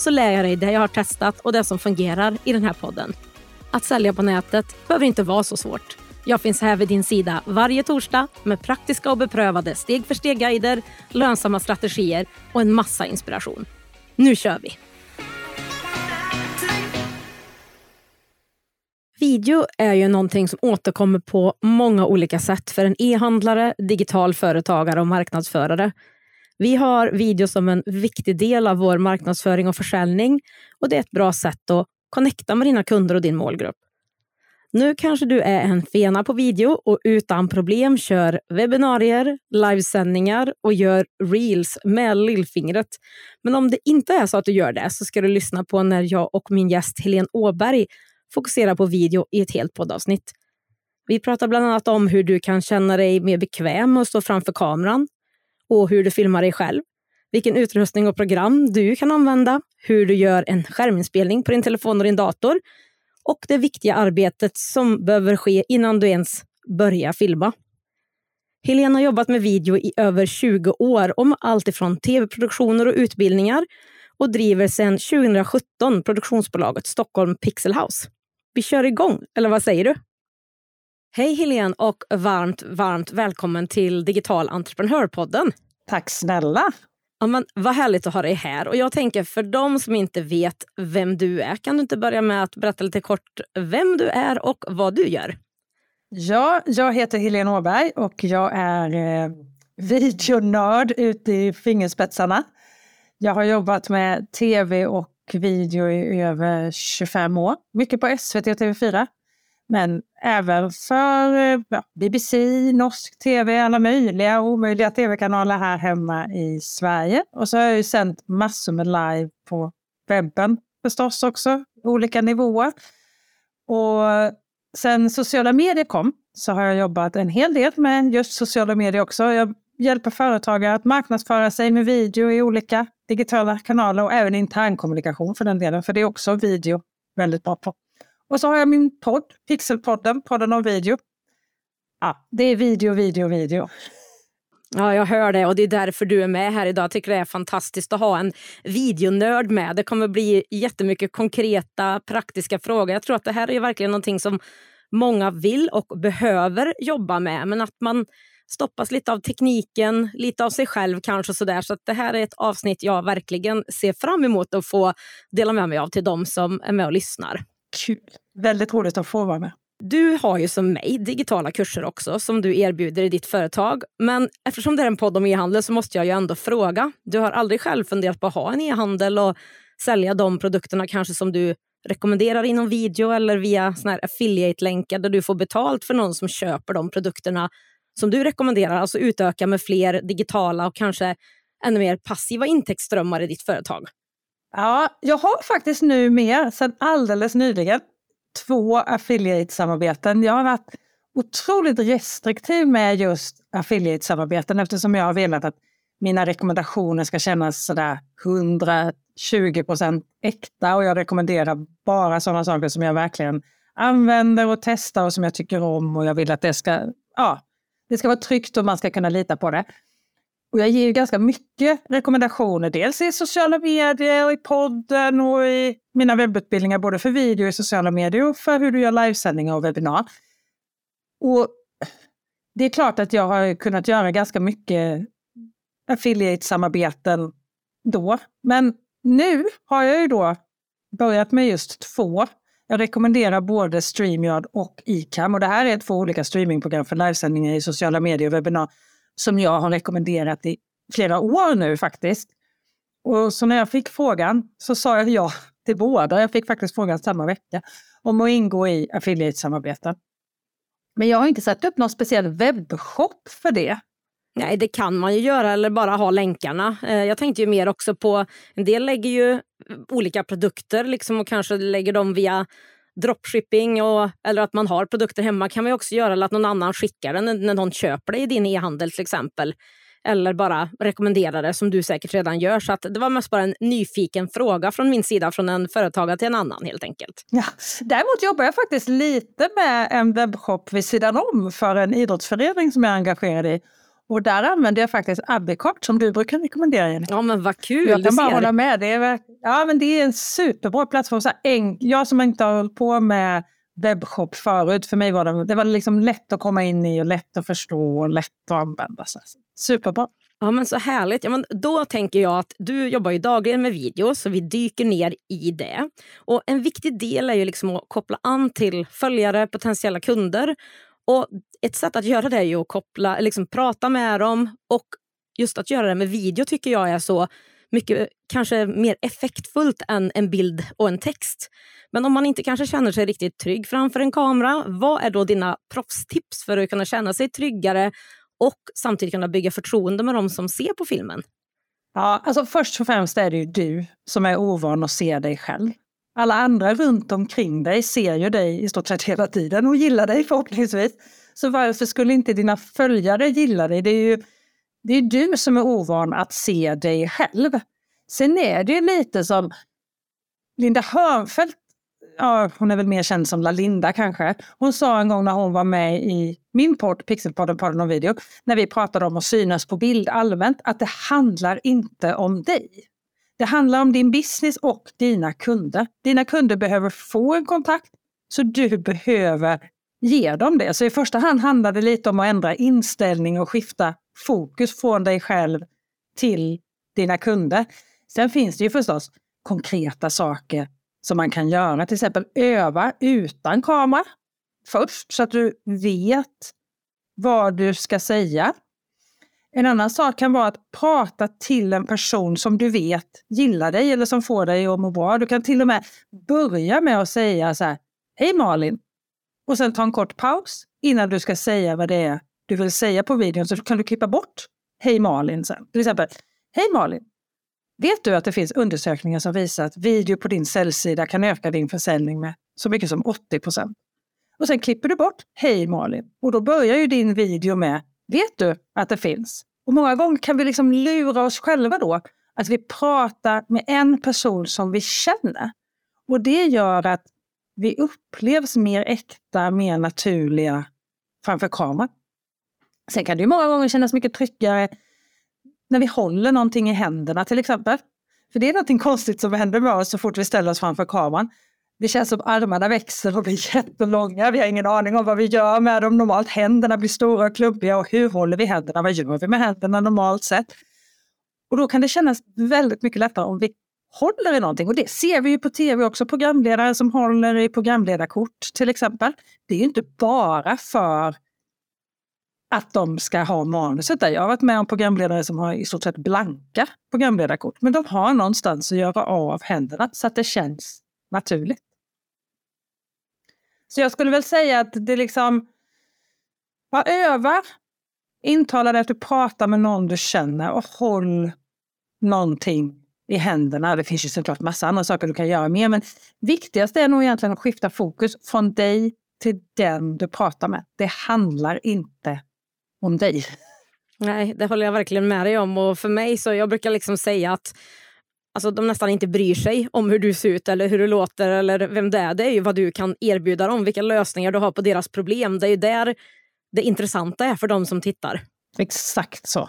så lär jag dig det jag har testat och det som fungerar i den här podden. Att sälja på nätet behöver inte vara så svårt. Jag finns här vid din sida varje torsdag med praktiska och beprövade steg för steg-guider, lönsamma strategier och en massa inspiration. Nu kör vi! Video är ju någonting som återkommer på många olika sätt för en e-handlare, digital företagare och marknadsförare. Vi har video som en viktig del av vår marknadsföring och försäljning och det är ett bra sätt att connecta med dina kunder och din målgrupp. Nu kanske du är en fena på video och utan problem kör webbinarier, livesändningar och gör reels med lillfingret. Men om det inte är så att du gör det så ska du lyssna på när jag och min gäst Helene Åberg fokuserar på video i ett helt poddavsnitt. Vi pratar bland annat om hur du kan känna dig mer bekväm och stå framför kameran och hur du filmar dig själv, vilken utrustning och program du kan använda, hur du gör en skärminspelning på din telefon och din dator och det viktiga arbetet som behöver ske innan du ens börjar filma. Helena har jobbat med video i över 20 år om allt ifrån tv-produktioner och utbildningar och driver sedan 2017 produktionsbolaget Stockholm Pixel House. Vi kör igång, eller vad säger du? Hej Helene och varmt, varmt välkommen till Digital entreprenörpodden. Tack snälla. Ja, men vad härligt att ha dig här. Och jag tänker för de som inte vet vem du är, kan du inte börja med att berätta lite kort vem du är och vad du gör? Ja, jag heter Helene Åberg och jag är eh, videonörd ute i fingerspetsarna. Jag har jobbat med tv och video i över 25 år. Mycket på SVT och TV4. Men även för eh, ja, BBC, norsk tv, alla möjliga och omöjliga tv-kanaler här hemma i Sverige. Och så har jag ju sänt massor med live på webben förstås också, olika nivåer. Och sen sociala medier kom så har jag jobbat en hel del med just sociala medier också. Jag hjälper företagare att marknadsföra sig med video i olika digitala kanaler och även internkommunikation för den delen, för det är också video väldigt bra på. Och så har jag min podd, Pixelpodden, podden om video. Ja, det är video, video, video. Ja, jag hör det och det är därför du är med här idag. Jag tycker det är fantastiskt att ha en videonörd med. Det kommer bli jättemycket konkreta, praktiska frågor. Jag tror att det här är verkligen någonting som många vill och behöver jobba med, men att man stoppas lite av tekniken, lite av sig själv kanske. Sådär. Så att det här är ett avsnitt jag verkligen ser fram emot att få dela med mig av till de som är med och lyssnar. Kul! Väldigt roligt att få vara med. Du har ju som mig digitala kurser också som du erbjuder i ditt företag. Men eftersom det är en podd om e-handel så måste jag ju ändå fråga. Du har aldrig själv funderat på att ha en e-handel och sälja de produkterna kanske som du rekommenderar inom video eller via affiliate-länkar där du får betalt för någon som köper de produkterna som du rekommenderar. Alltså utöka med fler digitala och kanske ännu mer passiva intäktsströmmar i ditt företag. Ja, jag har faktiskt nu mer sedan alldeles nyligen två affiliate-samarbeten. Jag har varit otroligt restriktiv med just affiliate-samarbeten eftersom jag har velat att mina rekommendationer ska kännas sådär 120 procent äkta och jag rekommenderar bara sådana saker som jag verkligen använder och testar och som jag tycker om och jag vill att det ska, ja, det ska vara tryggt och man ska kunna lita på det. Och jag ger ganska mycket rekommendationer, dels i sociala medier, och i podden och i mina webbutbildningar, både för video i sociala medier och för hur du gör livesändningar och webbinar. Och det är klart att jag har kunnat göra ganska mycket affiliate-samarbeten då. Men nu har jag ju då börjat med just två. Jag rekommenderar både StreamYard och ICAM och det här är två olika streamingprogram för livesändningar i sociala medier och webbinar som jag har rekommenderat i flera år nu faktiskt. Och så när jag fick frågan så sa jag ja till båda. Jag fick faktiskt frågan samma vecka om att ingå i affiliate-samarbeten. Men jag har inte satt upp någon speciell webbshop för det. Nej, det kan man ju göra eller bara ha länkarna. Eh, jag tänkte ju mer också på, en del lägger ju olika produkter liksom och kanske lägger dem via dropshipping och, eller att man har produkter hemma kan man också göra eller att någon annan skickar den när någon köper det i din e-handel till exempel. Eller bara rekommendera det som du säkert redan gör. Så att det var mest bara en nyfiken fråga från min sida från en företagare till en annan helt enkelt. Ja. Däremot jobbar jag faktiskt lite med en webbshop vid sidan om för en idrottsförening som jag är engagerad i. Och där använder jag faktiskt Abicart som du brukar rekommendera. Jenny. Ja men vad kul! Jag kan bara hålla med. Det är, ja, men det är en superbra plattform. Så en, jag som inte har hållit på med webbshop förut, för mig var det, det var liksom lätt att komma in i och lätt att förstå och lätt att använda. Så superbra. Ja, men så härligt. Ja, men då tänker jag att du jobbar ju dagligen med video, så vi dyker ner i det. Och En viktig del är ju liksom att koppla an till följare, potentiella kunder och ett sätt att göra det är ju att koppla, liksom prata med dem och just att göra det med video tycker jag är så mycket kanske mer effektfullt än en bild och en text. Men om man inte kanske känner sig riktigt trygg framför en kamera, vad är då dina proffstips för att kunna känna sig tryggare och samtidigt kunna bygga förtroende med de som ser på filmen? Ja, alltså först och främst är det ju du som är ovan att se dig själv. Alla andra runt omkring dig ser ju dig i stort sett hela tiden och gillar dig förhoppningsvis. Så varför skulle inte dina följare gilla dig? Det är ju det är du som är ovan att se dig själv. Sen är det ju lite som Linda Hörnfeldt, ja, hon är väl mer känd som La Linda kanske. Hon sa en gång när hon var med i min podd Pixelpodden, podden och video, när vi pratade om att synas på bild allmänt, att det handlar inte om dig. Det handlar om din business och dina kunder. Dina kunder behöver få en kontakt, så du behöver ger dem det. Så i första hand handlar det lite om att ändra inställning och skifta fokus från dig själv till dina kunder. Sen finns det ju förstås konkreta saker som man kan göra, till exempel öva utan kamera först så att du vet vad du ska säga en annan sak kan vara att prata till en person som du vet gillar dig eller som får dig att må bra. Du kan till och med börja med att säga så här, Hej Malin! Och sen ta en kort paus innan du ska säga vad det är du vill säga på videon. Så kan du klippa bort Hej Malin sen. Till exempel, Hej Malin! Vet du att det finns undersökningar som visar att video på din säljsida kan öka din försäljning med så mycket som 80 procent? Och sen klipper du bort Hej Malin och då börjar ju din video med Vet du att det finns? Och många gånger kan vi liksom lura oss själva då att vi pratar med en person som vi känner. Och det gör att vi upplevs mer äkta, mer naturliga framför kameran. Sen kan det ju många gånger kännas mycket tryggare när vi håller någonting i händerna till exempel. För det är någonting konstigt som händer med oss så fort vi ställer oss framför kameran. Det känns som armarna växer och blir jättelånga. Vi har ingen aning om vad vi gör med dem normalt. Händerna blir stora och klubbiga och hur håller vi händerna? Vad gör vi med händerna normalt sett? Och då kan det kännas väldigt mycket lättare om vi håller i någonting. Och det ser vi ju på tv också, programledare som håller i programledarkort till exempel. Det är ju inte bara för att de ska ha manuset där. Jag har varit med om programledare som har i stort sett blanka programledarkort. Men de har någonstans att göra av händerna så att det känns naturligt. Så jag skulle väl säga att det liksom, bara öva, intala dig att du pratar med någon du känner och håll någonting i händerna. Det finns ju såklart massa andra saker du kan göra med, men viktigast är nog egentligen att skifta fokus från dig till den du pratar med. Det handlar inte om dig. Nej, det håller jag verkligen med dig om. Och för mig så jag brukar liksom säga att alltså, de nästan inte bryr sig om hur du ser ut eller hur du låter eller vem det är. Det är ju vad du kan erbjuda dem, vilka lösningar du har på deras problem. Det är ju där det intressanta är för de som tittar. Exakt så.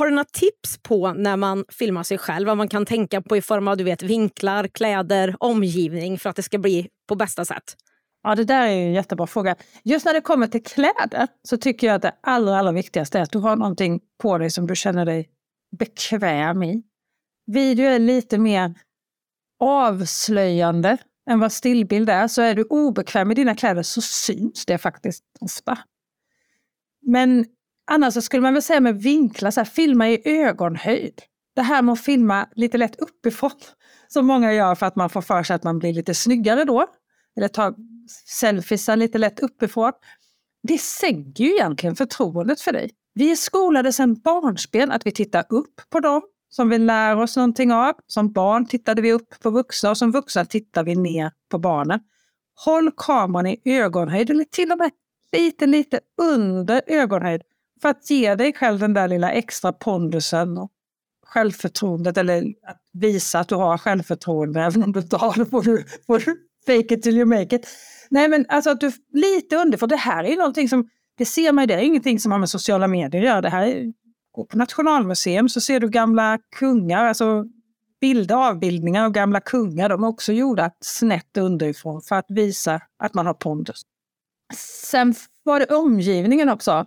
Har du några tips på när man filmar sig själv? Vad man kan tänka på i form av du vet, vinklar, kläder, omgivning för att det ska bli på bästa sätt? Ja, det där är en jättebra fråga. Just när det kommer till kläder så tycker jag att det allra, allra viktigaste är att du har någonting på dig som du känner dig bekväm i. Video är lite mer avslöjande än vad stillbild är. Så är du obekväm i dina kläder så syns det faktiskt ofta. Men annars så skulle man väl säga med vinklar, så här, filma i ögonhöjd. Det här med att filma lite lätt uppifrån, som många gör för att man får för sig att man blir lite snyggare då. Eller ta selfiesar lite lätt uppifrån. Det sänker ju egentligen förtroendet för dig. Vi är skolade sedan barnsben att vi tittar upp på dem som vi lär oss någonting av. Som barn tittade vi upp på vuxna och som vuxna tittar vi ner på barnen. Håll kameran i ögonhöjd eller till och med lite, lite under ögonhöjd för att ge dig själv den där lilla extra pondusen och självförtroendet eller att visa att du har självförtroende även om du inte har det får du, får du fake it till you make it. Nej men alltså att du lite under, för det här är någonting som, det ser man ju, det är ingenting som har med sociala medier att göra. Det här är, på Nationalmuseum så ser du gamla kungar, alltså bilder, avbildningar av gamla kungar, de är också gjorda snett underifrån för att visa att man har pondus. Sen var det omgivningen också.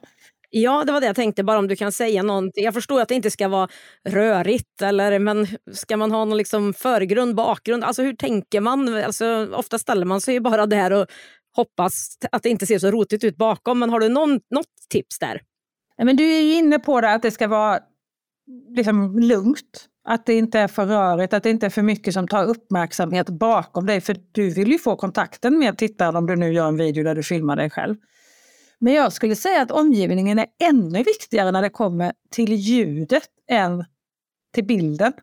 Ja, det var det jag tänkte, bara om du kan säga någonting. Jag förstår att det inte ska vara rörigt, eller, men ska man ha någon liksom förgrund, bakgrund? Alltså hur tänker man? Alltså, ofta ställer man sig bara där och hoppas att det inte ser så rotigt ut bakom. Men har du någon, något tips där? Men du är inne på det att det ska vara liksom lugnt. Att det inte är för rörigt, att det inte är för mycket som tar uppmärksamhet bakom dig. För du vill ju få kontakten med tittaren om du nu gör en video där du filmar dig själv. Men jag skulle säga att omgivningen är ännu viktigare när det kommer till ljudet än till bilden.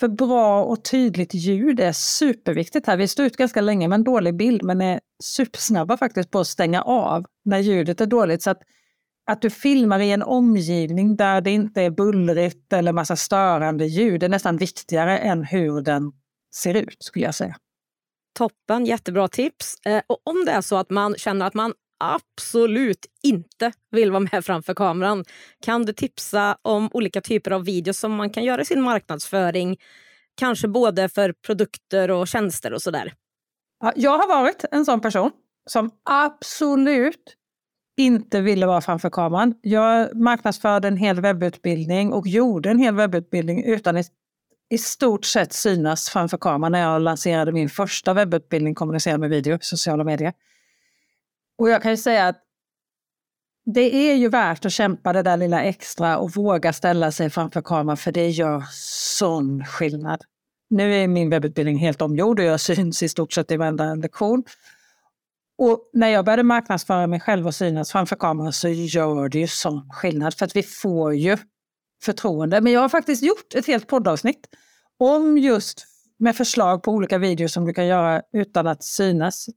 För bra och tydligt ljud är superviktigt här. Vi står ut ganska länge med en dålig bild men är supersnabba faktiskt på att stänga av när ljudet är dåligt. Så att, att du filmar i en omgivning där det inte är bullrigt eller massa störande ljud är nästan viktigare än hur den ser ut skulle jag säga. Toppen, jättebra tips. Eh, och om det är så att man känner att man absolut inte vill vara med framför kameran kan du tipsa om olika typer av videos som man kan göra i sin marknadsföring. Kanske både för produkter och tjänster och sådär. Ja, jag har varit en sån person som absolut inte ville vara framför kameran. Jag marknadsförde en hel webbutbildning och gjorde en hel webbutbildning utan att i stort sett synas framför kameran när jag lanserade min första webbutbildning Kommunicera med video, sociala medier. Och jag kan ju säga att det är ju värt att kämpa det där lilla extra och våga ställa sig framför kameran för det gör sån skillnad. Nu är min webbutbildning helt omgjord och jag syns i stort sett i varenda lektion. Och när jag började marknadsföra mig själv och synas framför kameran så gör det ju sån skillnad för att vi får ju förtroende. Men jag har faktiskt gjort ett helt poddavsnitt om just med förslag på olika videor som du kan göra utan att synas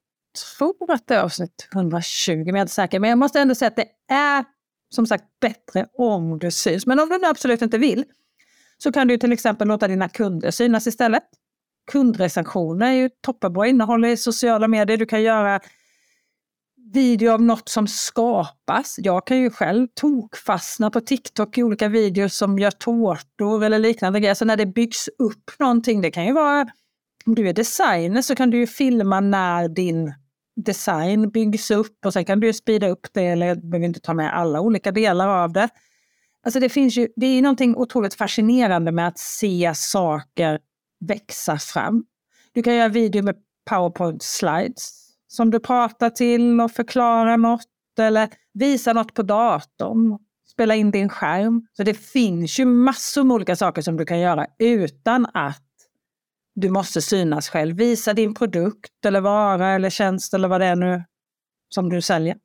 tror att det är avsnitt 120, men jag är inte säker. Men jag måste ändå säga att det är som sagt bättre om du syns. Men om du nu absolut inte vill så kan du till exempel låta dina kunder synas istället. Kundrecensioner är ju toppenbra innehåll i sociala medier. Du kan göra video av något som skapas. Jag kan ju själv tokfastna på TikTok i olika videos som gör tårtor eller liknande grejer. Så när det byggs upp någonting, det kan ju vara om du är designer så kan du ju filma när din design byggs upp och sen kan du speeda upp det eller behöver inte ta med alla olika delar av det. Alltså det finns ju, det är någonting otroligt fascinerande med att se saker växa fram. Du kan göra video med powerpoint slides som du pratar till och förklarar något eller visa något på datorn, spela in din skärm. Så det finns ju massor med olika saker som du kan göra utan att du måste synas själv. Visa din produkt eller vara eller tjänst eller vad det är nu som du säljer.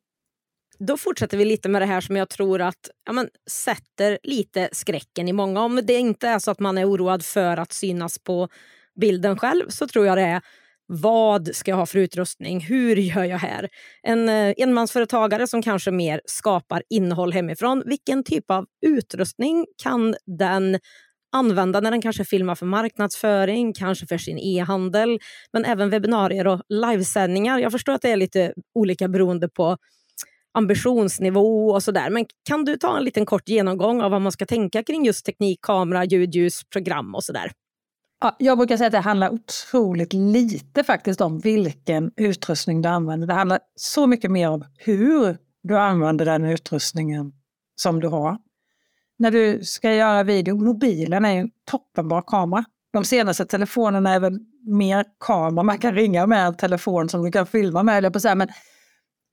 Då fortsätter vi lite med det här som jag tror att ja, men, sätter lite skräcken i många. Om det inte är så att man är oroad för att synas på bilden själv så tror jag det är vad ska jag ha för utrustning? Hur gör jag här? En eh, enmansföretagare som kanske mer skapar innehåll hemifrån. Vilken typ av utrustning kan den använda när den kanske filmar för marknadsföring, kanske för sin e-handel, men även webbinarier och livesändningar. Jag förstår att det är lite olika beroende på ambitionsnivå och sådär. Men kan du ta en liten kort genomgång av vad man ska tänka kring just teknik, kamera, ljud, ljus, program och sådär? Ja, jag brukar säga att det handlar otroligt lite faktiskt om vilken utrustning du använder. Det handlar så mycket mer om hur du använder den utrustningen som du har. När du ska göra video, mobilen är en toppenbra kamera. De senaste telefonerna är väl mer kamera man kan ringa med en telefon som du kan filma med. På så här. Men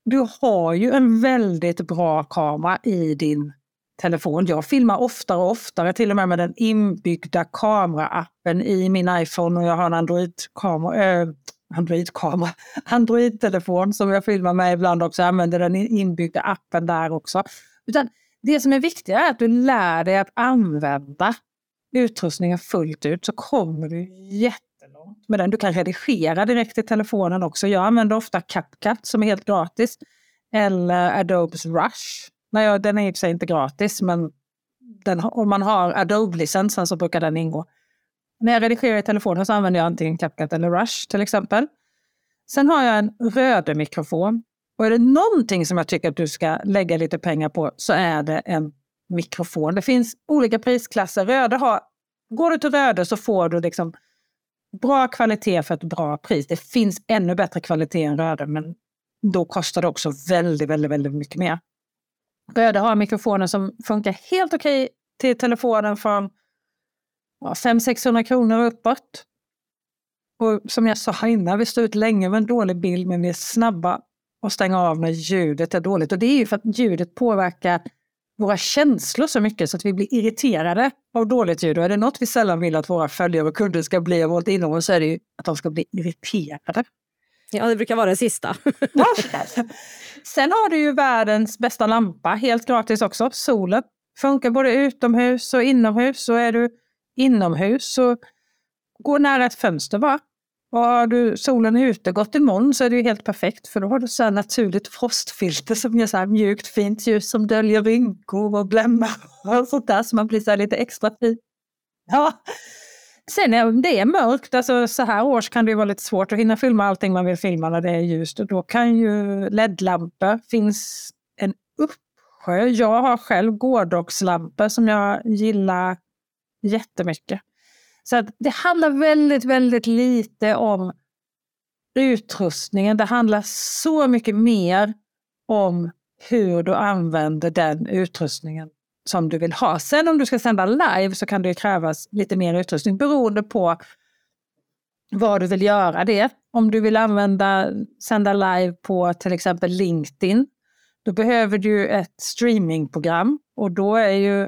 du har ju en väldigt bra kamera i din telefon. Jag filmar oftare och oftare, till och med med den inbyggda kameraappen i min iPhone och jag har en Android-kamera. Äh, Android-kamera, Android-telefon som jag filmar med ibland också, jag använder den inbyggda appen där också. Utan det som är viktigt är att du lär dig att använda utrustningen fullt ut så kommer du jättelångt med den. Du kan redigera direkt i telefonen också. Jag använder ofta CapCut som är helt gratis eller Adobes Rush. Nej, den är i och för sig inte gratis, men den, om man har Adobe-licensen så brukar den ingå. När jag redigerar i telefonen så använder jag antingen CapCut eller Rush till exempel. Sen har jag en röd mikrofon och är det någonting som jag tycker att du ska lägga lite pengar på så är det en mikrofon. Det finns olika prisklasser. Röda har, går du till Röde så får du liksom bra kvalitet för ett bra pris. Det finns ännu bättre kvalitet än Röde, men då kostar det också väldigt, väldigt, väldigt mycket mer. Röde har mikrofoner som funkar helt okej till telefonen från ja, 500-600 kronor uppåt. Och som jag sa innan, vi står ut länge med en dålig bild men vi är snabba att stänga av när ljudet är dåligt. Och det är ju för att ljudet påverkar våra känslor så mycket så att vi blir irriterade av dåligt ljud. Och är det något vi sällan vill att våra följare och kunder ska bli av vårt innehåll så är det ju att de ska bli irriterade. Ja, det brukar vara det sista. Sen har du ju världens bästa lampa, helt gratis också, solen. Funkar både utomhus och inomhus. Så är du inomhus så gå nära ett fönster bara. Och har du solen är ute, gått imorgon så är det ju helt perfekt för då har du så naturligt frostfilter som ger så här mjukt fint ljus som döljer rynkor och blämmar och sånt där så man blir så lite extra fin. Ja. Sen om det är mörkt, alltså så här års kan det vara lite svårt att hinna filma allting man vill filma när det är ljust och då kan ju LED-lampor, finns en uppsjö. Jag har själv gårdagslampor som jag gillar jättemycket. Så att det handlar väldigt, väldigt lite om utrustningen. Det handlar så mycket mer om hur du använder den utrustningen som du vill ha. Sen om du ska sända live så kan det krävas lite mer utrustning beroende på vad du vill göra det. Om du vill använda, sända live på till exempel LinkedIn, då behöver du ett streamingprogram och då är ju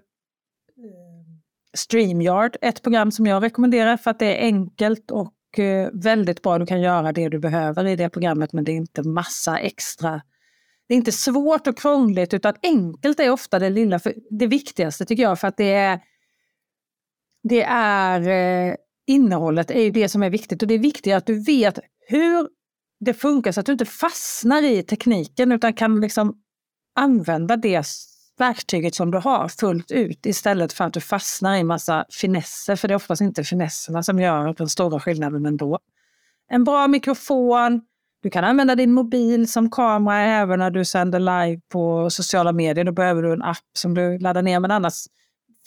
StreamYard, ett program som jag rekommenderar för att det är enkelt och eh, väldigt bra. Du kan göra det du behöver i det programmet men det är inte massa extra. Det är inte svårt och krångligt utan enkelt är ofta det lilla, för det viktigaste tycker jag för att det är det är eh, innehållet är ju det som är viktigt och det är viktigt att du vet hur det funkar så att du inte fastnar i tekniken utan kan liksom använda det verktyget som du har fullt ut istället för att du fastnar i massa finesser. För det är oftast inte finesserna som gör den stora skillnaden ändå. En bra mikrofon, du kan använda din mobil som kamera även när du sänder live på sociala medier. Då behöver du en app som du laddar ner. Men annars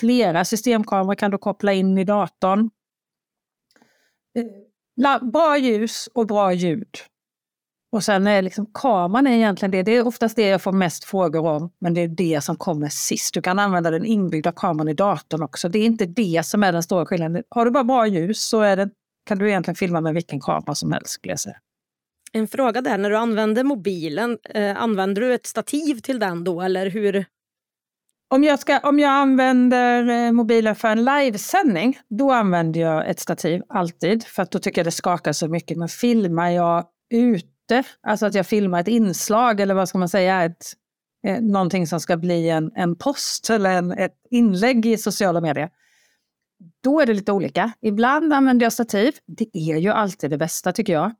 flera systemkameror kan du koppla in i datorn. Eh, bra ljus och bra ljud. Och sen är liksom kameran är egentligen det. Det är oftast det jag får mest frågor om, men det är det som kommer sist. Du kan använda den inbyggda kameran i datorn också. Det är inte det som är den stora skillnaden. Har du bara bra ljus så är det, kan du egentligen filma med vilken kamera som helst. Skulle jag säga. En fråga där, när du använder mobilen, eh, använder du ett stativ till den då eller hur? Om jag, ska, om jag använder eh, mobilen för en livesändning, då använder jag ett stativ alltid. För att då tycker jag det skakar så mycket. Men filmar jag ut ute, alltså att jag filmar ett inslag eller vad ska man säga, ett, eh, någonting som ska bli en, en post eller en, ett inlägg i sociala medier. Då är det lite olika. Ibland använder jag stativ. Det är ju alltid det bästa tycker jag.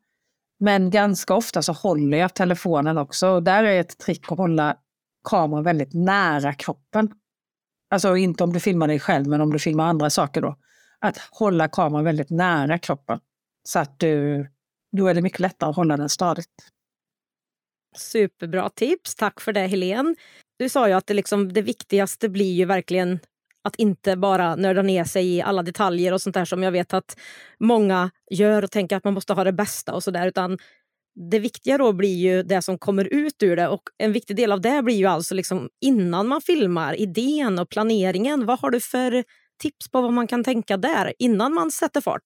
Men ganska ofta så håller jag telefonen också. Och där är ett trick att hålla kameran väldigt nära kroppen. Alltså inte om du filmar dig själv, men om du filmar andra saker då. Att hålla kameran väldigt nära kroppen. Så att du då är det mycket lättare att hålla den stadigt. Superbra tips. Tack för det, Helene. Du sa ju att det, liksom, det viktigaste blir ju verkligen att inte bara nörda ner sig i alla detaljer och sånt där som jag vet att många gör och tänker att man måste ha det bästa och sådär. Utan det viktiga då blir ju det som kommer ut ur det och en viktig del av det blir ju alltså liksom innan man filmar, idén och planeringen. Vad har du för tips på vad man kan tänka där innan man sätter fart?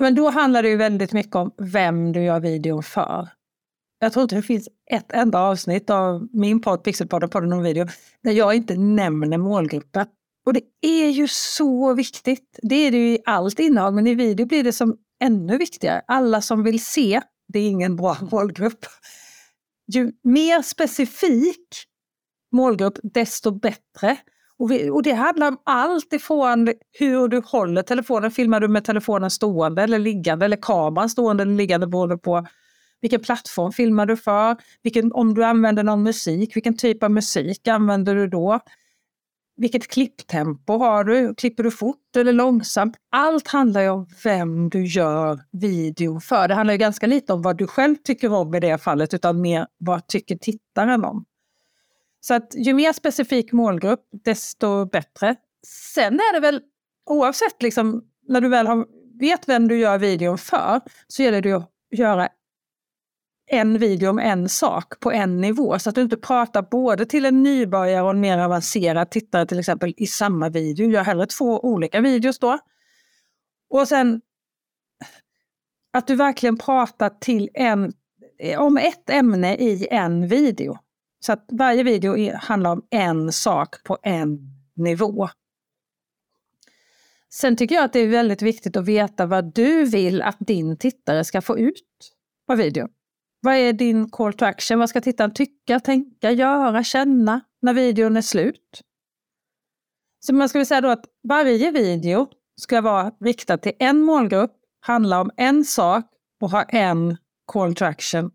Men då handlar det ju väldigt mycket om vem du gör videon för. Jag tror inte det finns ett enda avsnitt av min podd Pixelpodden, podden om video, där jag inte nämner målgruppen. Och det är ju så viktigt. Det är det ju i allt innehåll, men i video blir det som ännu viktigare. Alla som vill se, det är ingen bra målgrupp. Ju mer specifik målgrupp, desto bättre. Och, vi, och, det handlar om allt ifrån hur du håller telefonen. Filmar du med telefonen stående eller liggande eller kameran stående eller liggande beroende på vilken plattform filmar du för? Vilken, om du använder någon musik, vilken typ av musik använder du då? Vilket klipptempo har du? Klipper du fort eller långsamt? Allt handlar ju om vem du gör video för. Det handlar ju ganska lite om vad du själv tycker om i det fallet, utan mer vad tycker tittaren om. Så att ju mer specifik målgrupp, desto bättre. Sen är det väl oavsett, liksom, när du väl har, vet vem du gör videon för, så gäller det att göra en video om en sak på en nivå. Så att du inte pratar både till en nybörjare och en mer avancerad tittare till exempel i samma video. Gör hellre två olika videos då. Och sen att du verkligen pratar till en, om ett ämne i en video. Så att varje video handlar om en sak på en nivå. Sen tycker jag att det är väldigt viktigt att veta vad du vill att din tittare ska få ut av videon. Vad är din call to action? Vad ska tittaren tycka, tänka, göra, känna när videon är slut? Så man skulle säga då att varje video ska vara riktad till en målgrupp, handla om en sak och ha en call to action.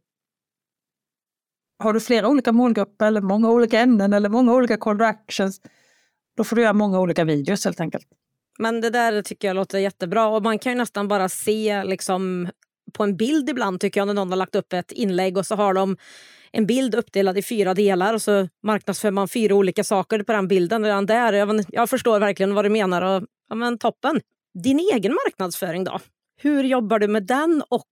Har du flera olika målgrupper eller många olika ämnen eller många olika call to actions, då får du göra många olika videos helt enkelt. Men det där tycker jag låter jättebra och man kan ju nästan bara se liksom på en bild ibland tycker jag när någon har lagt upp ett inlägg och så har de en bild uppdelad i fyra delar och så marknadsför man fyra olika saker på den bilden. Redan där, jag, jag förstår verkligen vad du menar. Och, ja, men toppen. Din egen marknadsföring då? Hur jobbar du med den och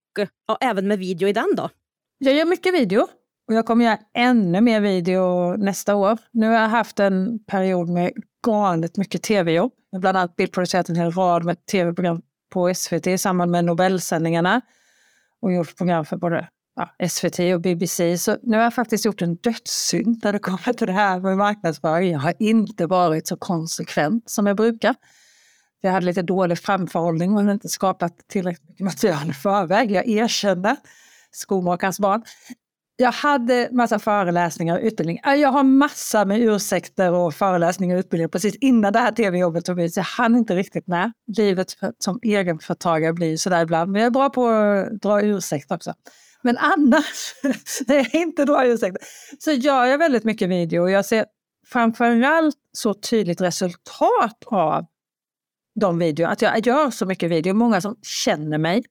ja, även med video i den då? Jag gör mycket video och jag kommer göra ännu mer video nästa år. Nu har jag haft en period med galet mycket tv-jobb. Jag har bland annat bildproducerat en hel rad med tv-program på SVT i samband med Nobelsändningarna och gjort program för både ja, SVT och BBC. Så nu har jag faktiskt gjort en dödssynd när det kommer till det här med marknadsföring. Jag har inte varit så konsekvent som jag brukar. Jag hade lite dålig framförhållning och inte skapat tillräckligt mycket material i förväg. Jag erkänner, skomakarens barn. Jag hade massa föreläsningar och utbildning. Äh, jag har massa med ursäkter och föreläsningar och utbildning precis innan det här tv-jobbet tog ut. Så jag hann inte riktigt med. Livet som egenföretagare blir sådär ibland. Men jag är bra på att dra ursäkter också. Men annars, när jag inte drar ursäkter, så gör jag väldigt mycket video och jag ser framförallt så tydligt resultat av de videorna. Att jag gör så mycket video. Många som känner mig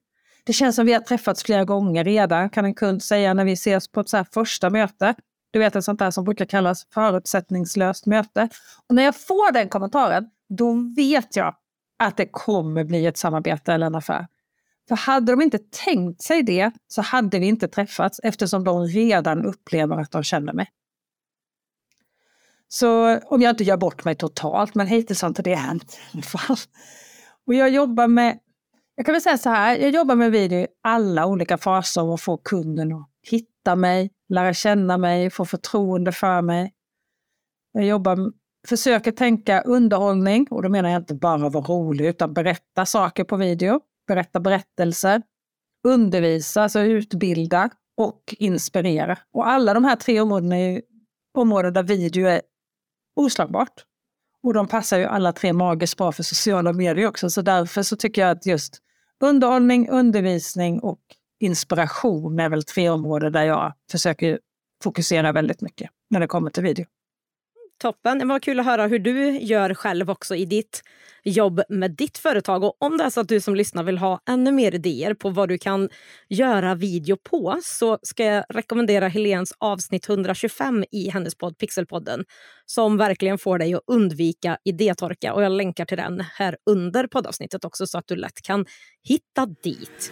det känns som vi har träffats flera gånger redan, kan en kund säga när vi ses på ett så första möte. Du vet, ett sånt där som brukar kallas förutsättningslöst möte. Och när jag får den kommentaren, då vet jag att det kommer bli ett samarbete eller en affär. För hade de inte tänkt sig det så hade vi inte träffats eftersom de redan upplever att de känner mig. Så om jag inte gör bort mig totalt, men hittills har inte det hänt. Och jag jobbar med jag kan väl säga så här, jag jobbar med video i alla olika faser och får kunden att hitta mig, lära känna mig, få förtroende för mig. Jag jobbar, försöker tänka underhållning och då menar jag inte bara vara rolig utan berätta saker på video, berätta berättelser, undervisa, alltså utbilda och inspirera. Och alla de här tre områdena är områden där video är oslagbart. Och de passar ju alla tre magiskt bra för sociala medier också, så därför så tycker jag att just Underhållning, undervisning och inspiration är väl tre områden där jag försöker fokusera väldigt mycket när det kommer till video. Toppen. Det var kul att höra hur du gör själv också i ditt jobb med ditt företag. Och om det är så att du som lyssnar vill ha ännu mer idéer på vad du kan göra video på så ska jag rekommendera Helens avsnitt 125 i hennes podd Pixelpodden som verkligen får dig att undvika idétorka. Och jag länkar till den här under poddavsnittet också så att du lätt kan hitta dit.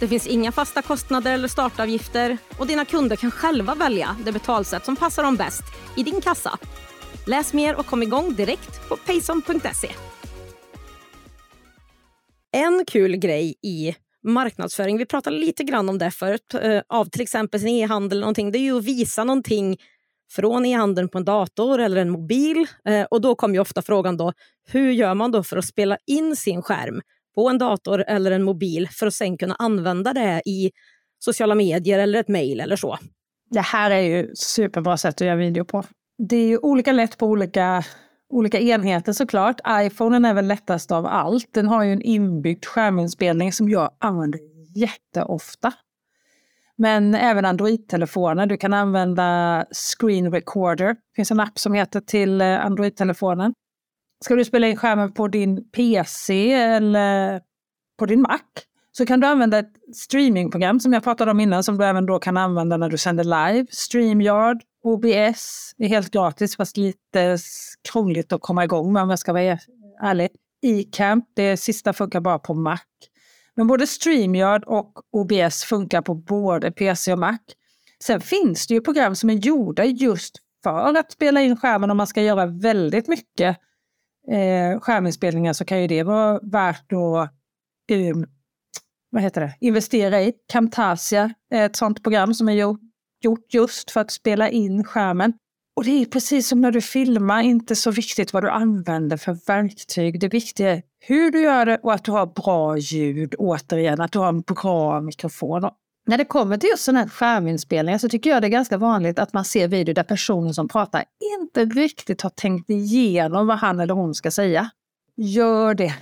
Det finns inga fasta kostnader eller startavgifter och dina kunder kan själva välja det betalsätt som passar dem bäst i din kassa. Läs mer och kom igång direkt på payson.se. En kul grej i marknadsföring, vi pratade lite grann om det förut, eh, av till exempel sin e-handel, någonting, det är ju att visa någonting från e-handeln på en dator eller en mobil. Eh, och Då kommer ofta frågan då, hur gör man då för att spela in sin skärm på en dator eller en mobil för att sen kunna använda det i sociala medier eller ett mejl eller så? Det här är ju superbra sätt att göra video på. Det är ju olika lätt på olika, olika enheter såklart. Iphonen är väl lättast av allt. Den har ju en inbyggd skärminspelning som jag använder jätteofta. Men även Android-telefoner. Du kan använda Screen Recorder. Det finns en app som heter till eh, Android-telefonen. Ska du spela in skärmen på din PC eller på din Mac så kan du använda ett streamingprogram som jag pratade om innan som du även då kan använda när du sänder live. StreamYard, OBS är helt gratis fast lite krångligt att komma igång med om jag ska vara ärlig. eCamp, det sista funkar bara på Mac. Men både StreamYard och OBS funkar på både PC och Mac. Sen finns det ju program som är gjorda just för att spela in skärmen om man ska göra väldigt mycket eh, skärminspelningar så kan ju det vara värt att eh, vad heter det? investera i. Camtasia är ett sånt program som är gjort, gjort just för att spela in skärmen. Och det är precis som när du filmar, inte så viktigt vad du använder för verktyg. Det viktiga är hur du gör det och att du har bra ljud, återigen, att du har en bra mikrofon. När det kommer till just sådana här skärminspelningar så tycker jag det är ganska vanligt att man ser videor där personen som pratar inte riktigt har tänkt igenom vad han eller hon ska säga. Gör det!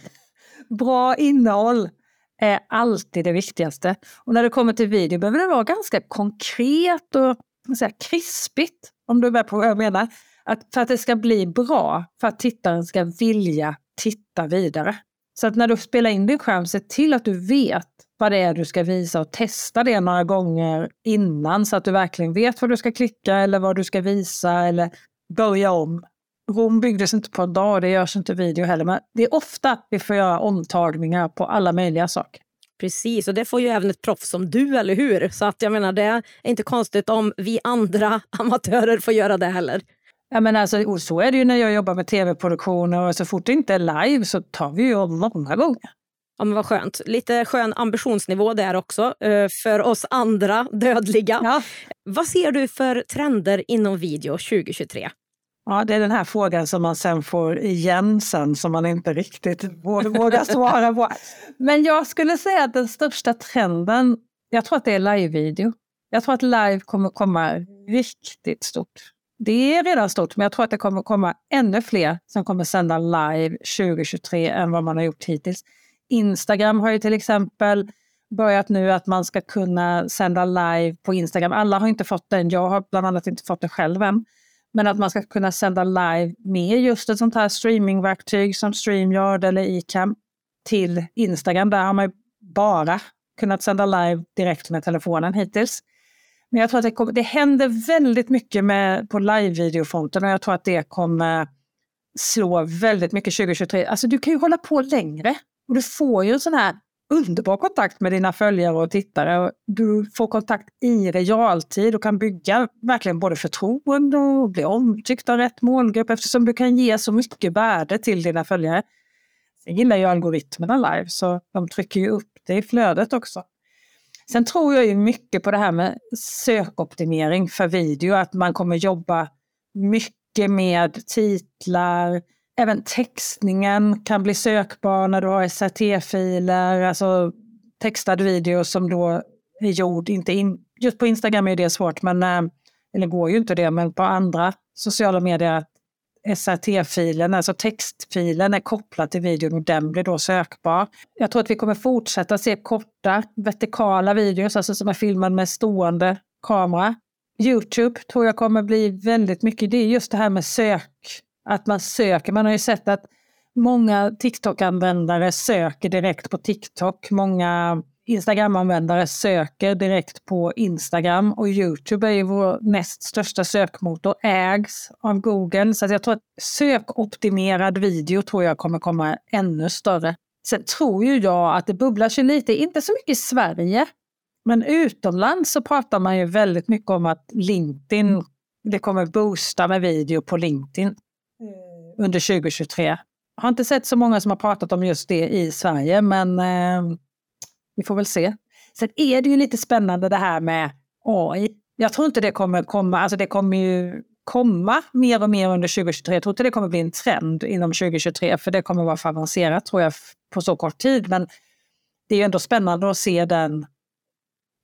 Bra innehåll är alltid det viktigaste. Och när det kommer till video behöver det vara ganska konkret och säga, krispigt. Om du är med på vad jag menar. Att för att det ska bli bra, för att tittaren ska vilja titta vidare. Så att när du spelar in din skärm, se till att du vet vad det är du ska visa och testa det några gånger innan så att du verkligen vet vad du ska klicka eller vad du ska visa eller börja om. Rom byggdes inte på en dag, och det görs inte video heller, men det är ofta vi får göra omtagningar på alla möjliga saker. Precis, och det får ju även ett proffs som du, eller hur? Så att jag menar, det är inte konstigt om vi andra amatörer får göra det heller. Ja, men alltså, så är det ju när jag jobbar med tv-produktioner och så fort det inte är live så tar vi ju om många gånger. Ja, men vad skönt. Lite skön ambitionsnivå där också eh, för oss andra dödliga. Ja. Vad ser du för trender inom video 2023? Ja, det är den här frågan som man sen får igen sen som man inte riktigt vågar svara på. Men jag skulle säga att den största trenden, jag tror att det är live-video. Jag tror att live kommer komma riktigt stort. Det är redan stort, men jag tror att det kommer komma ännu fler som kommer sända live 2023 än vad man har gjort hittills. Instagram har ju till exempel börjat nu att man ska kunna sända live på Instagram. Alla har inte fått den, jag har bland annat inte fått det själv än. Men att man ska kunna sända live med just ett sånt här streamingverktyg som StreamYard eller Icam till Instagram. Där har man bara kunnat sända live direkt med telefonen hittills. Men jag tror att det, kommer, det händer väldigt mycket med, på live-videofronten och jag tror att det kommer slå väldigt mycket 2023. Alltså du kan ju hålla på längre och du får ju en sån här underbar kontakt med dina följare och tittare. Du får kontakt i realtid och kan bygga verkligen både förtroende och bli omtyckt av rätt målgrupp eftersom du kan ge så mycket värde till dina följare. Sen gillar ju algoritmerna live så de trycker ju upp det i flödet också. Sen tror jag ju mycket på det här med sökoptimering för video, att man kommer jobba mycket med titlar, även textningen kan bli sökbar när du har SRT-filer, alltså textad video som då är gjord, inte in, just på Instagram är det svårt, men, eh, eller går ju inte det, men på andra sociala medier SRT-filen, alltså textfilen, är kopplad till videon och den blir då sökbar. Jag tror att vi kommer fortsätta se korta vertikala videos, alltså som är filmade med stående kamera. Youtube tror jag kommer bli väldigt mycket, det är just det här med sök, att man söker. Man har ju sett att många TikTok-användare söker direkt på TikTok. Många Instagram-användare söker direkt på Instagram och Youtube är ju vår näst största sökmotor, ägs av Google. Så jag tror att sökoptimerad video tror jag kommer komma ännu större. Sen tror ju jag att det bubblar sig lite, inte så mycket i Sverige, men utomlands så pratar man ju väldigt mycket om att LinkedIn, det kommer boosta med video på LinkedIn eh, under 2023. Jag har inte sett så många som har pratat om just det i Sverige, men eh, vi får väl se. Sen är det ju lite spännande det här med AI. Jag tror inte det kommer komma, alltså det kommer ju komma mer och mer under 2023. Jag tror inte det kommer bli en trend inom 2023, för det kommer vara för avancerat tror jag på så kort tid. Men det är ju ändå spännande att se den,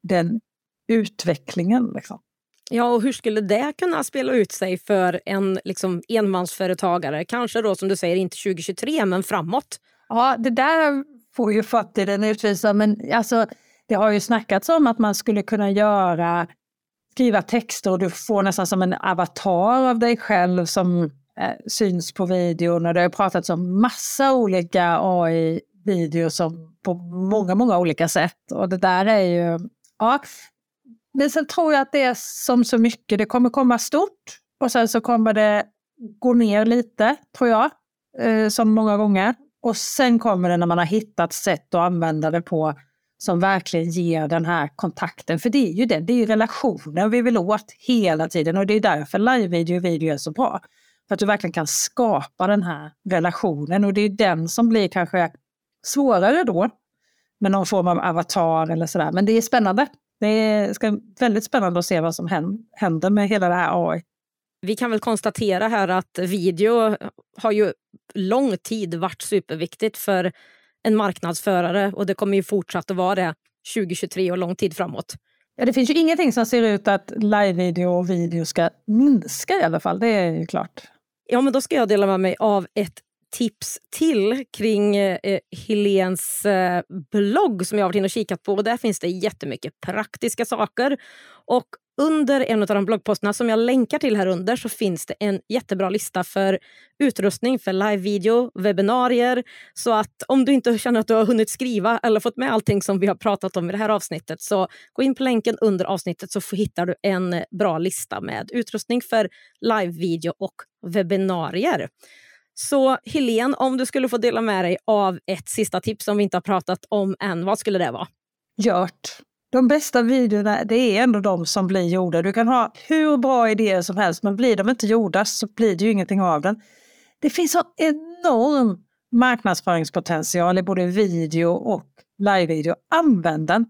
den utvecklingen. Liksom. Ja, och hur skulle det kunna spela ut sig för en liksom, enmansföretagare? Kanske då som du säger inte 2023, men framåt. Ja, det där får ju framtiden utvisa. Men alltså, det har ju snackats om att man skulle kunna göra, skriva texter och du får nästan som en avatar av dig själv som eh, syns på videon. Och det har pratats om massa olika AI-videor på många, många olika sätt. Och det där är ju... Ja. Men sen tror jag att det är som så mycket, det kommer komma stort och sen så kommer det gå ner lite, tror jag, eh, som många gånger. Och sen kommer det när man har hittat sätt att använda det på som verkligen ger den här kontakten. För det är ju det, det är relationen vi vill åt hela tiden och det är därför live-video och video är så bra. För att du verkligen kan skapa den här relationen och det är den som blir kanske svårare då med någon form av avatar eller sådär. Men det är spännande. Det är ska, väldigt spännande att se vad som händer med hela det här AI. Vi kan väl konstatera här att video har ju lång tid varit superviktigt för en marknadsförare och det kommer ju fortsatt att vara det 2023 och lång tid framåt. Ja, det finns ju ingenting som ser ut att live-video och video ska minska i alla fall, det är ju klart. Ja, men då ska jag dela med mig av ett tips till kring eh, Helens eh, blogg som jag har varit inne och kikat på. Där finns det jättemycket praktiska saker. Och under en av de bloggposterna som jag länkar till här under så finns det en jättebra lista för utrustning för live-video, webbinarier. Så att om du inte känner att du har hunnit skriva eller fått med allting som vi har pratat om i det här avsnittet så gå in på länken under avsnittet så hittar du en bra lista med utrustning för live-video och webbinarier. Så Helene, om du skulle få dela med dig av ett sista tips som vi inte har pratat om än, vad skulle det vara? Gjort de bästa videorna det är ändå de som blir gjorda. Du kan ha hur bra idéer som helst men blir de inte gjorda så blir det ju ingenting av den. Det finns så enorm marknadsföringspotential i både video och live-video. Använd den!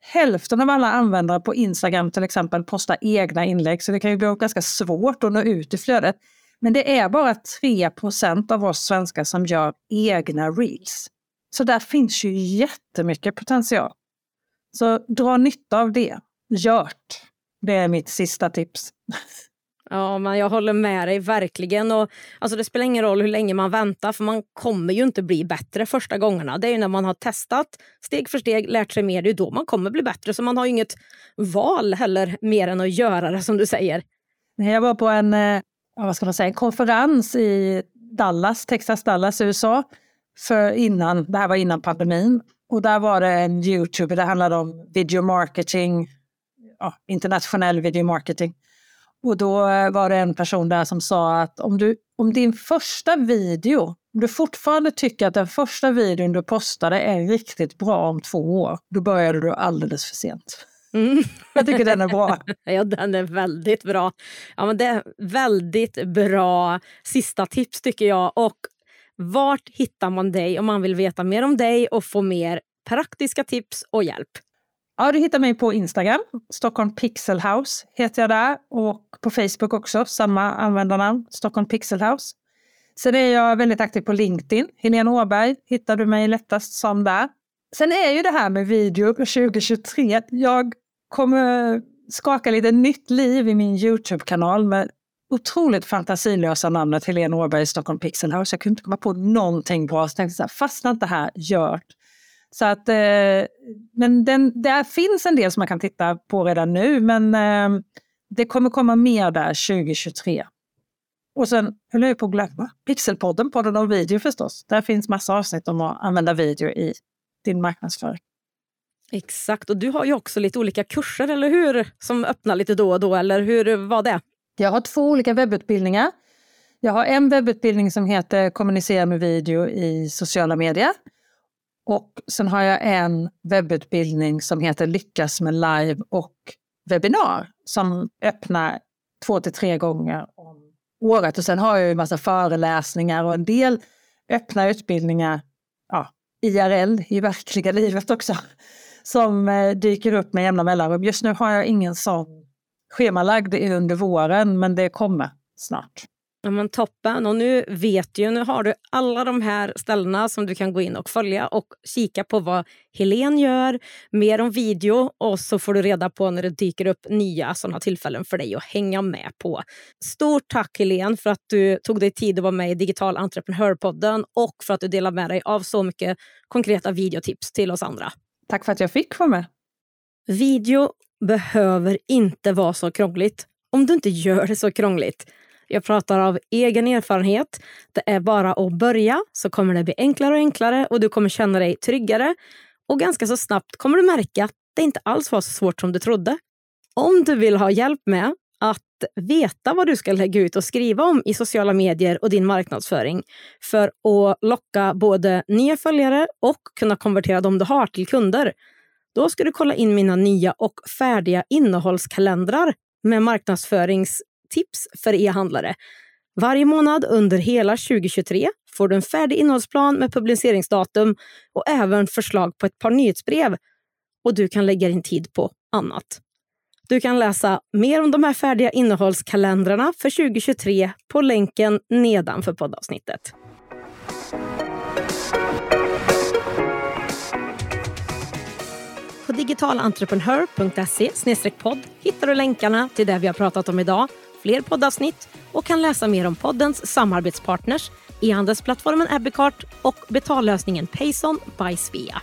Hälften av alla användare på Instagram till exempel postar egna inlägg så det kan ju bli ganska svårt att nå ut i flödet. Men det är bara 3% av oss svenskar som gör egna reels. Så där finns ju jättemycket potential. Så dra nytta av det. Gjort. Det är mitt sista tips. Ja, men jag håller med dig verkligen. Och, alltså, det spelar ingen roll hur länge man väntar för man kommer ju inte bli bättre första gångerna. Det är när man har testat steg för steg, lärt sig mer, det är då man kommer bli bättre. Så man har inget val heller mer än att göra det som du säger. Jag var på en, eh, vad ska man säga, en konferens i Dallas, Texas, Dallas, USA. För innan, det här var innan pandemin. Och där var det en youtuber, det handlade om video marketing, ja, internationell video marketing. Och då eh, var det en person där som sa att om, du, om din första video, om du fortfarande tycker att den första videon du postade är riktigt bra om två år, då började du alldeles för sent. Mm. Jag tycker den är bra. ja, den är väldigt bra. Ja, men det är väldigt bra sista tips tycker jag. Och vart hittar man dig om man vill veta mer om dig och få mer praktiska tips och hjälp? Ja, du hittar mig på Instagram. Stockholm Pixel House heter jag där. Och på Facebook också, samma användarnamn. Stockholm Pixel House. Sen är jag väldigt aktiv på LinkedIn. Helene Åberg hittar du mig lättast som där. Sen är ju det här med video 2023. Jag kommer skaka lite nytt liv i min Youtube-kanal med otroligt fantasilösa namnet Helene Åberg Stockholm Pixel House. Jag kunde inte komma på någonting bra. Så jag tänkte så här, fastna inte här, gör så att, eh, men den, där finns en del som man kan titta på redan nu, men eh, det kommer komma mer där 2023. Och sen höll jag på att glömma Pixelpodden, podden om video förstås. Där finns massa avsnitt om att använda video i din marknadsföring. Exakt, och du har ju också lite olika kurser, eller hur? Som öppnar lite då och då, eller hur var det? Jag har två olika webbutbildningar. Jag har en webbutbildning som heter Kommunicera med video i sociala medier. Och sen har jag en webbutbildning som heter Lyckas med live och webbinar som öppnar två till tre gånger om året. Och sen har jag en massa föreläsningar och en del öppna utbildningar ja, IRL, i verkliga livet också, som eh, dyker upp med jämna mellanrum. Just nu har jag ingen sån schemalagd under våren, men det kommer snart. Ja, men toppen. Och nu vet du, nu har du alla de här ställena som du kan gå in och följa och kika på vad Helen gör, mer om video och så får du reda på när det dyker upp nya sådana tillfällen för dig att hänga med på. Stort tack Helen för att du tog dig tid att vara med i Digital Entreprenörpodden och för att du delar med dig av så mycket konkreta videotips till oss andra. Tack för att jag fick vara med. Video behöver inte vara så krångligt om du inte gör det så krångligt. Jag pratar av egen erfarenhet. Det är bara att börja så kommer det bli enklare och enklare och du kommer känna dig tryggare. Och ganska så snabbt kommer du märka att det inte alls var så svårt som du trodde. Om du vill ha hjälp med att veta vad du ska lägga ut och skriva om i sociala medier och din marknadsföring för att locka både nya följare och kunna konvertera dem du har till kunder. Då ska du kolla in mina nya och färdiga innehållskalendrar med marknadsföringstips för e-handlare. Varje månad under hela 2023 får du en färdig innehållsplan med publiceringsdatum och även förslag på ett par nyhetsbrev. Och du kan lägga din tid på annat. Du kan läsa mer om de här färdiga innehållskalendrarna för 2023 på länken nedanför poddavsnittet. På digitalentreprenör.se podd hittar du länkarna till det vi har pratat om idag fler poddavsnitt och kan läsa mer om poddens samarbetspartners, e-handelsplattformen Ebicart och betallösningen Payson by Svea.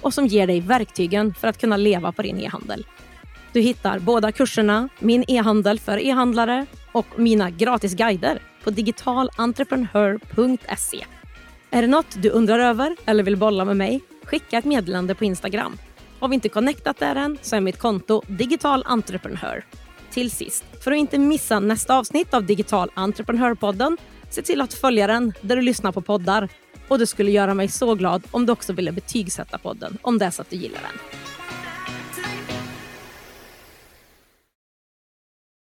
och som ger dig verktygen för att kunna leva på din e-handel. Du hittar båda kurserna, Min e-handel för e-handlare och mina gratis guider på digitalentreprenör.se. Är det något du undrar över eller vill bolla med mig? Skicka ett meddelande på Instagram. Har vi inte connectat där än så är mitt konto Digital Entreprenör. till sist. För att inte missa nästa avsnitt av Digital Entreprenörpodden, se till att följa den där du lyssnar på poddar. Och det skulle göra mig så glad om du också ville betygsätta podden om det är så att du gillar den.